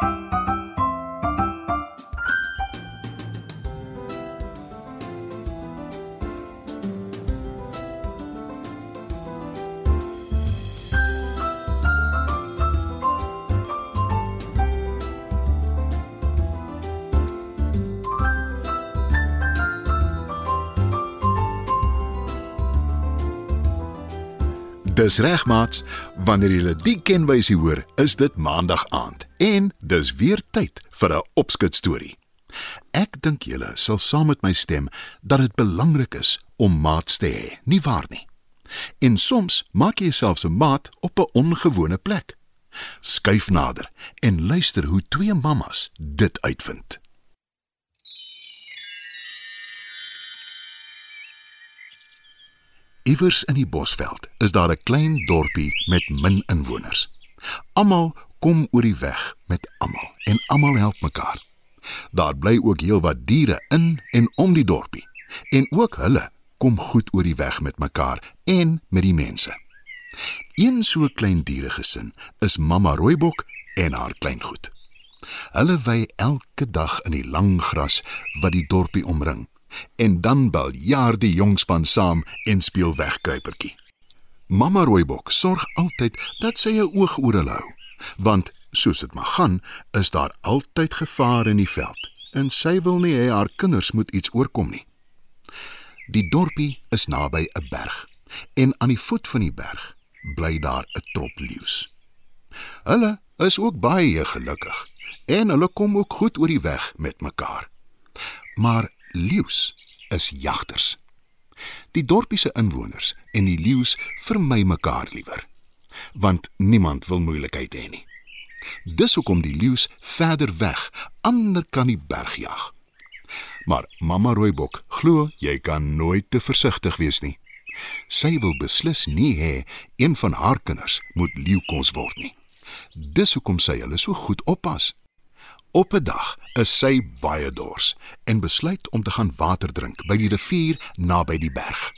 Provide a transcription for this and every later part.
you Dis reg maats, wanneer jy die kenwysie hoor, is dit maandag aand en dis weer tyd vir 'n opskud storie. Ek dink julle sal saam met my stem dat dit belangrik is om maats te hê, nie waar nie? En soms maak jy jouself 'n maat op 'n ongewone plek. Skuif nader en luister hoe twee mammas dit uitvind. Iewers in die Bosveld is daar 'n klein dorpie met min inwoners. Almal kom oor die weg met almal en almal help mekaar. Daar bly ook heelwat diere in en om die dorpie en ook hulle kom goed oor die weg met mekaar en met die mense. Een so klein dieregesin is Mamma Rooibok en haar kleingoed. Hulle wy elke dag in die lang gras wat die dorpie omring en dan bel jaar die jongspan saam en speel wegkruipertjie. Mamma Rooibok sorg altyd dat sy 'n oog oor hulle hou, want soos dit maar gaan, is daar altyd gevaar in die veld en sy wil nie hê haar kinders moet iets oorkom nie. Die dorpie is naby 'n berg en aan die voet van die berg bly daar 'n trop leeu's. Hulle is ook baie gelukkig en hulle kom ook goed oor die weg met mekaar. Maar leeu's is jagters. Die dorpie se inwoners en die leeu's vermy mekaar liewer, want niemand wil moeilikheid hê nie. Dis hoekom die leeu's verder weg ander kan die berg jag. Maar mamma Rooibok glo jy kan nooit te versigtig wees nie. Sy wil beslis nie hê een van haar kinders moet leeukos word nie. Dis hoekom sy hulle so goed oppas. Op 'n dag is sy baie dors en besluit om te gaan water drink by die rivier naby die berg.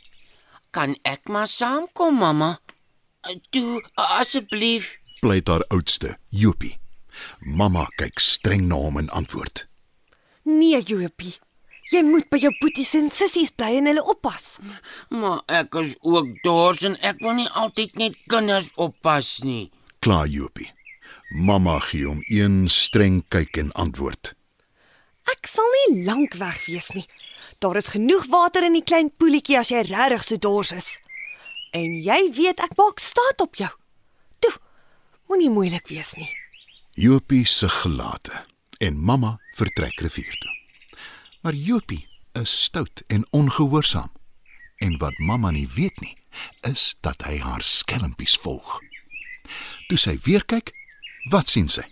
Kan ek maar saamkom, mamma? Toe asseblief. Pleit haar oudste, Jopie. Mamma kyk streng na hom en antwoord: Nee, Jopie. Jy moet by jou boeties en sissies bly en hulle oppas. Maar ek is ook dors en ek wil nie altyd net kinders oppas nie. Klaar Jopie. Mamma gee hom een streng kyk en antwoord. Ek sal nie lank weg wees nie. Daar is genoeg water in die klein poeltjie as jy regtig so dors is. En jy weet ek maak staat op jou. Toe, moenie moeilik wees nie. Jopie se gelate en mamma vertrek rivier toe. Maar Jopie is stout en ongehoorsaam. En wat mamma nie weet nie, is dat hy haar skelmpies volg. Toe sy weer kyk, Wat sien sy?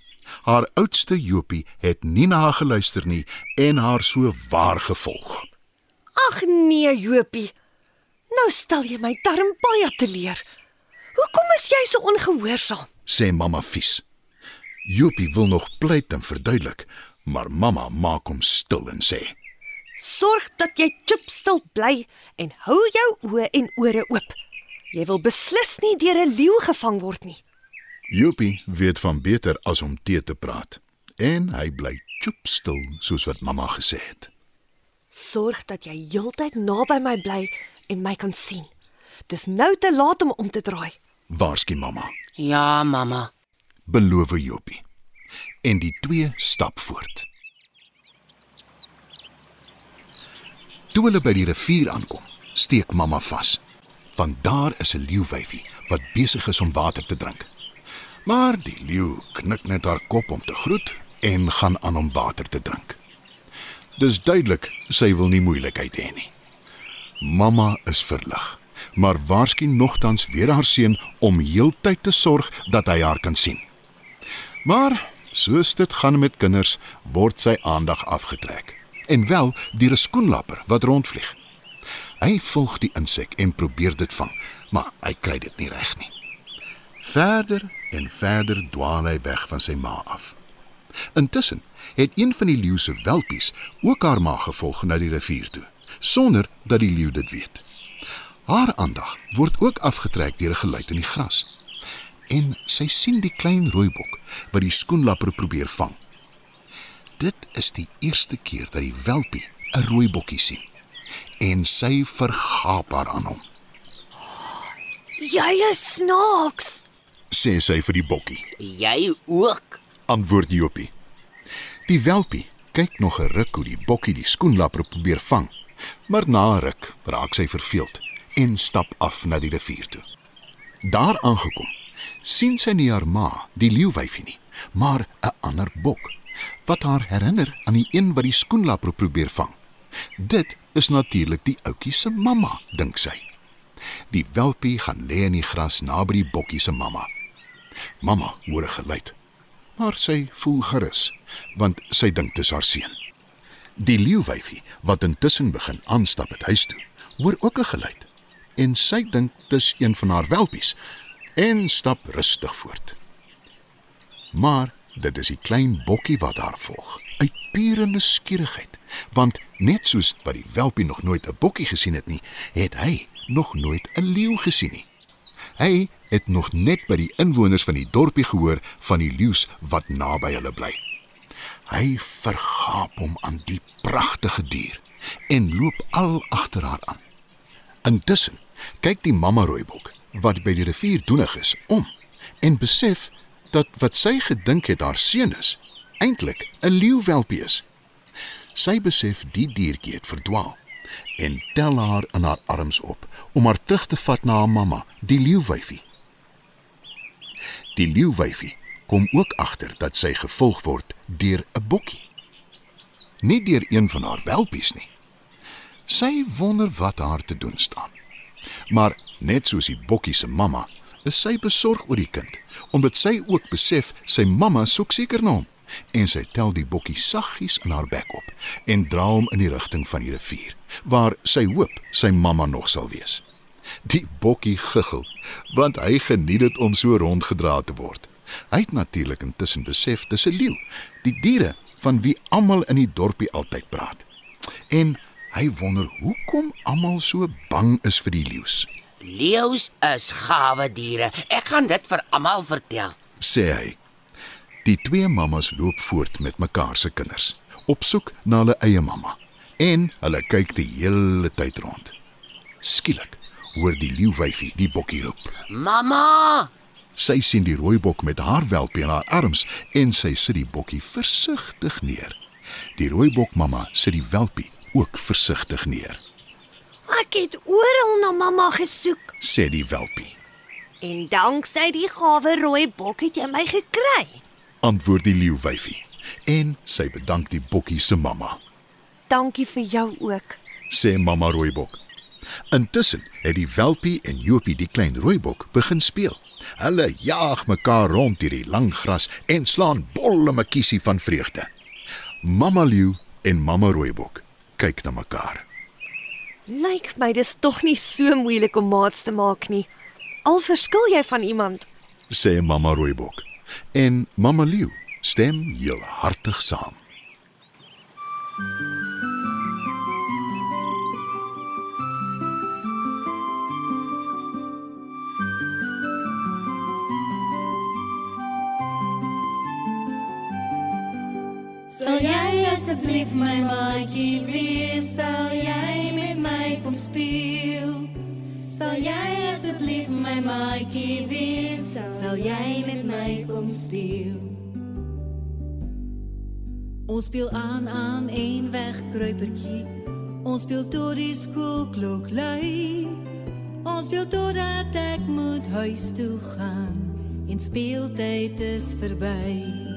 Haar oudste Jopie het nie na haar geluister nie en haar so waar gevolg. Ag nee, Jopie. Nou stel jy my darm baie te leer. Hoekom is jy so ongehoorsaam? sê mamma vies. Jopie wil nog pleit en verduidelik, maar mamma maak hom stil en sê: "Sorg dat jy chip stil bly en hou jou oë en ore oop. Jy wil beslis nie deur 'n leeu gevang word nie." Joopie weet van beter as om tee te praat en hy bly choopstil soos wat mamma gesê het. Sorg dat jy heeltyd naby my bly en my kan sien. Dis nou te laat om om te draai. Waarskynlik mamma. Ja, mamma. Beloof Joopie. En die twee stap voort. Toe hulle by die rivier aankom, steek mamma vas. Van daar is 'n leeuwyfie wat besig is om water te drink. Maar die leeu knik net haar kop om te groet en gaan aan om water te drink. Dis duidelik sy wil nie moeilikheid hê nie. Mamma is verlig, maar waarskynlik nogtans weer haar seun om heeltyd te sorg dat hy haar kan sien. Maar soos dit gaan met kinders, word sy aandag afgetrek. En wel deur 'n skoenlapper wat rondvlieg. Hy volg die insek en probeer dit vang, maar hy kry dit nie reg nie. Verder en verder dwaal hy weg van sy ma af. Intussen het een van die leeu se welpies ook haar ma gevolg na die rivier toe, sonder dat die leeu dit weet. Haar aandag word ook afgetrek deur 'n geluid in die gras. en sy sien die klein rooibok wat die skoenlapper probeer vang. Dit is die eerste keer dat die welpie 'n rooibokkie sien en sy vergaap haar aan hom. Jy is snaaks. Sê sy vir die bokkie. Jy ook. Antwoord Jopie. Die welpie kyk nog 'n ruk hoe die bokkie die skoenlapper probeer vang, maar na 'n ruk raak sy verveeld en stap af na die rivier toe. Daar aangekom, sien sy nie haar ma, die leeuwyfie nie, maar 'n ander bok wat haar herinner aan die een wat die skoenlapper probeer vang. Dit is natuurlik die ouetjie se mamma, dink sy. Die welpie gaan lê in die gras naby die bokkie se mamma. Mamma hoor 'n geluid, maar sy voel gerus want sy dink dit is haar seun. Die leeuwyfie wat intussen begin aanstap het huis toe, hoor ook 'n geluid en sy dink dis een van haar welpies en stap rustig voort. Maar dit is die klein bokkie wat haar volg, uit pure nuuskierigheid, want net soos wat die welpie nog nooit 'n bokkie gesien het nie, het hy nog nooit 'n leeu gesien nie. Hy het nog net by die inwoners van die dorpie gehoor van die leeu's wat naby hulle bly. Hy vergaap hom aan die pragtige dier en loop al agter haar aan. Intussen kyk die mamma rooibok wat by die rivier doenig is om en besef dat wat sy gedink het haar seun is eintlik 'n leeuwelpie is. Sy besef die diertjie het verdwaal en tel haar in haar arms op om haar terug te vat na haar mamma, die leeuwyfie. Die leeuwyfie kom ook agter dat sy gevolg word deur 'n bokkie. Nie deur een van haar welpies nie. Sy wonder wat haar te doen staan. Maar net soos die bokkie se mamma, is sy besorg oor die kind, omdat sy ook besef sy mamma soek seker na hom en sy tel die bokkie saggies in haar bek op en dra hom in die rigting van die rivier waar sy hoop sy mamma nog sal wees. Die bokkie giggel want hy geniet dit om so rondgedra te word. Hy het natuurlik intussen besef dis 'n leeu, die diere van wie almal in die dorpie altyd praat. En hy wonder hoekom almal so bang is vir die leeu's. Leeu's is gawe diere. Ek gaan dit vir almal vertel. sê hy. Die twee mammas loop voort met mekaar se kinders, op soek na hulle eie mamma. En hulle kyk die hele tyd rond. Skielik hoor die leeuwyfie die bokkie roep. Mamma! Sy sien die rooibok met haar welpie in haar arms en sy sit die bokkie versigtig neer. Die rooibok mamma sit die welpie ook versigtig neer, Ek het oral na mamma gesoek sê die welpie. en danksy die gawe rooi bok het jy my gekry. Antwoord die leeuwyfie en sy bedank die bokkie se mamma. Dankie vir jou ook. sê mamma rooibok. Intussen het die welpie en Jopie die klein rooibok begin speel. Hulle jaag mekaar rond deur die lang gras en slaan bolle makiesie van vreugde. Mamma leeu en mamma rooibok kyk na mekaar. Lyk my dis tog nie so moeilik om maats te maak nie. Al verskil jy van iemand. sê mamma rooibok. En mamma leeu stem heel hartig saam. Sal jy asseblief my maatjie wees? Sal jy met my kom speel? Sal jy asseblief my maatjie wees? Sal jy met my kom speel? Ons speel aan aan een wegkruipertjie. Ons speel tot die skoolklok lui. Ons speel totdat ek moet huis toe gaan en speeltyd is verby.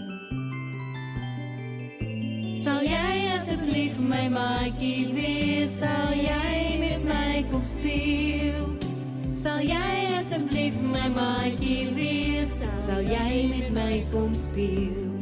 Sal jy asseblief my maatjie wees? Sal jy met my kom speel? Sal jy asseblief my maatjie wees? Sal jy met my kom speel?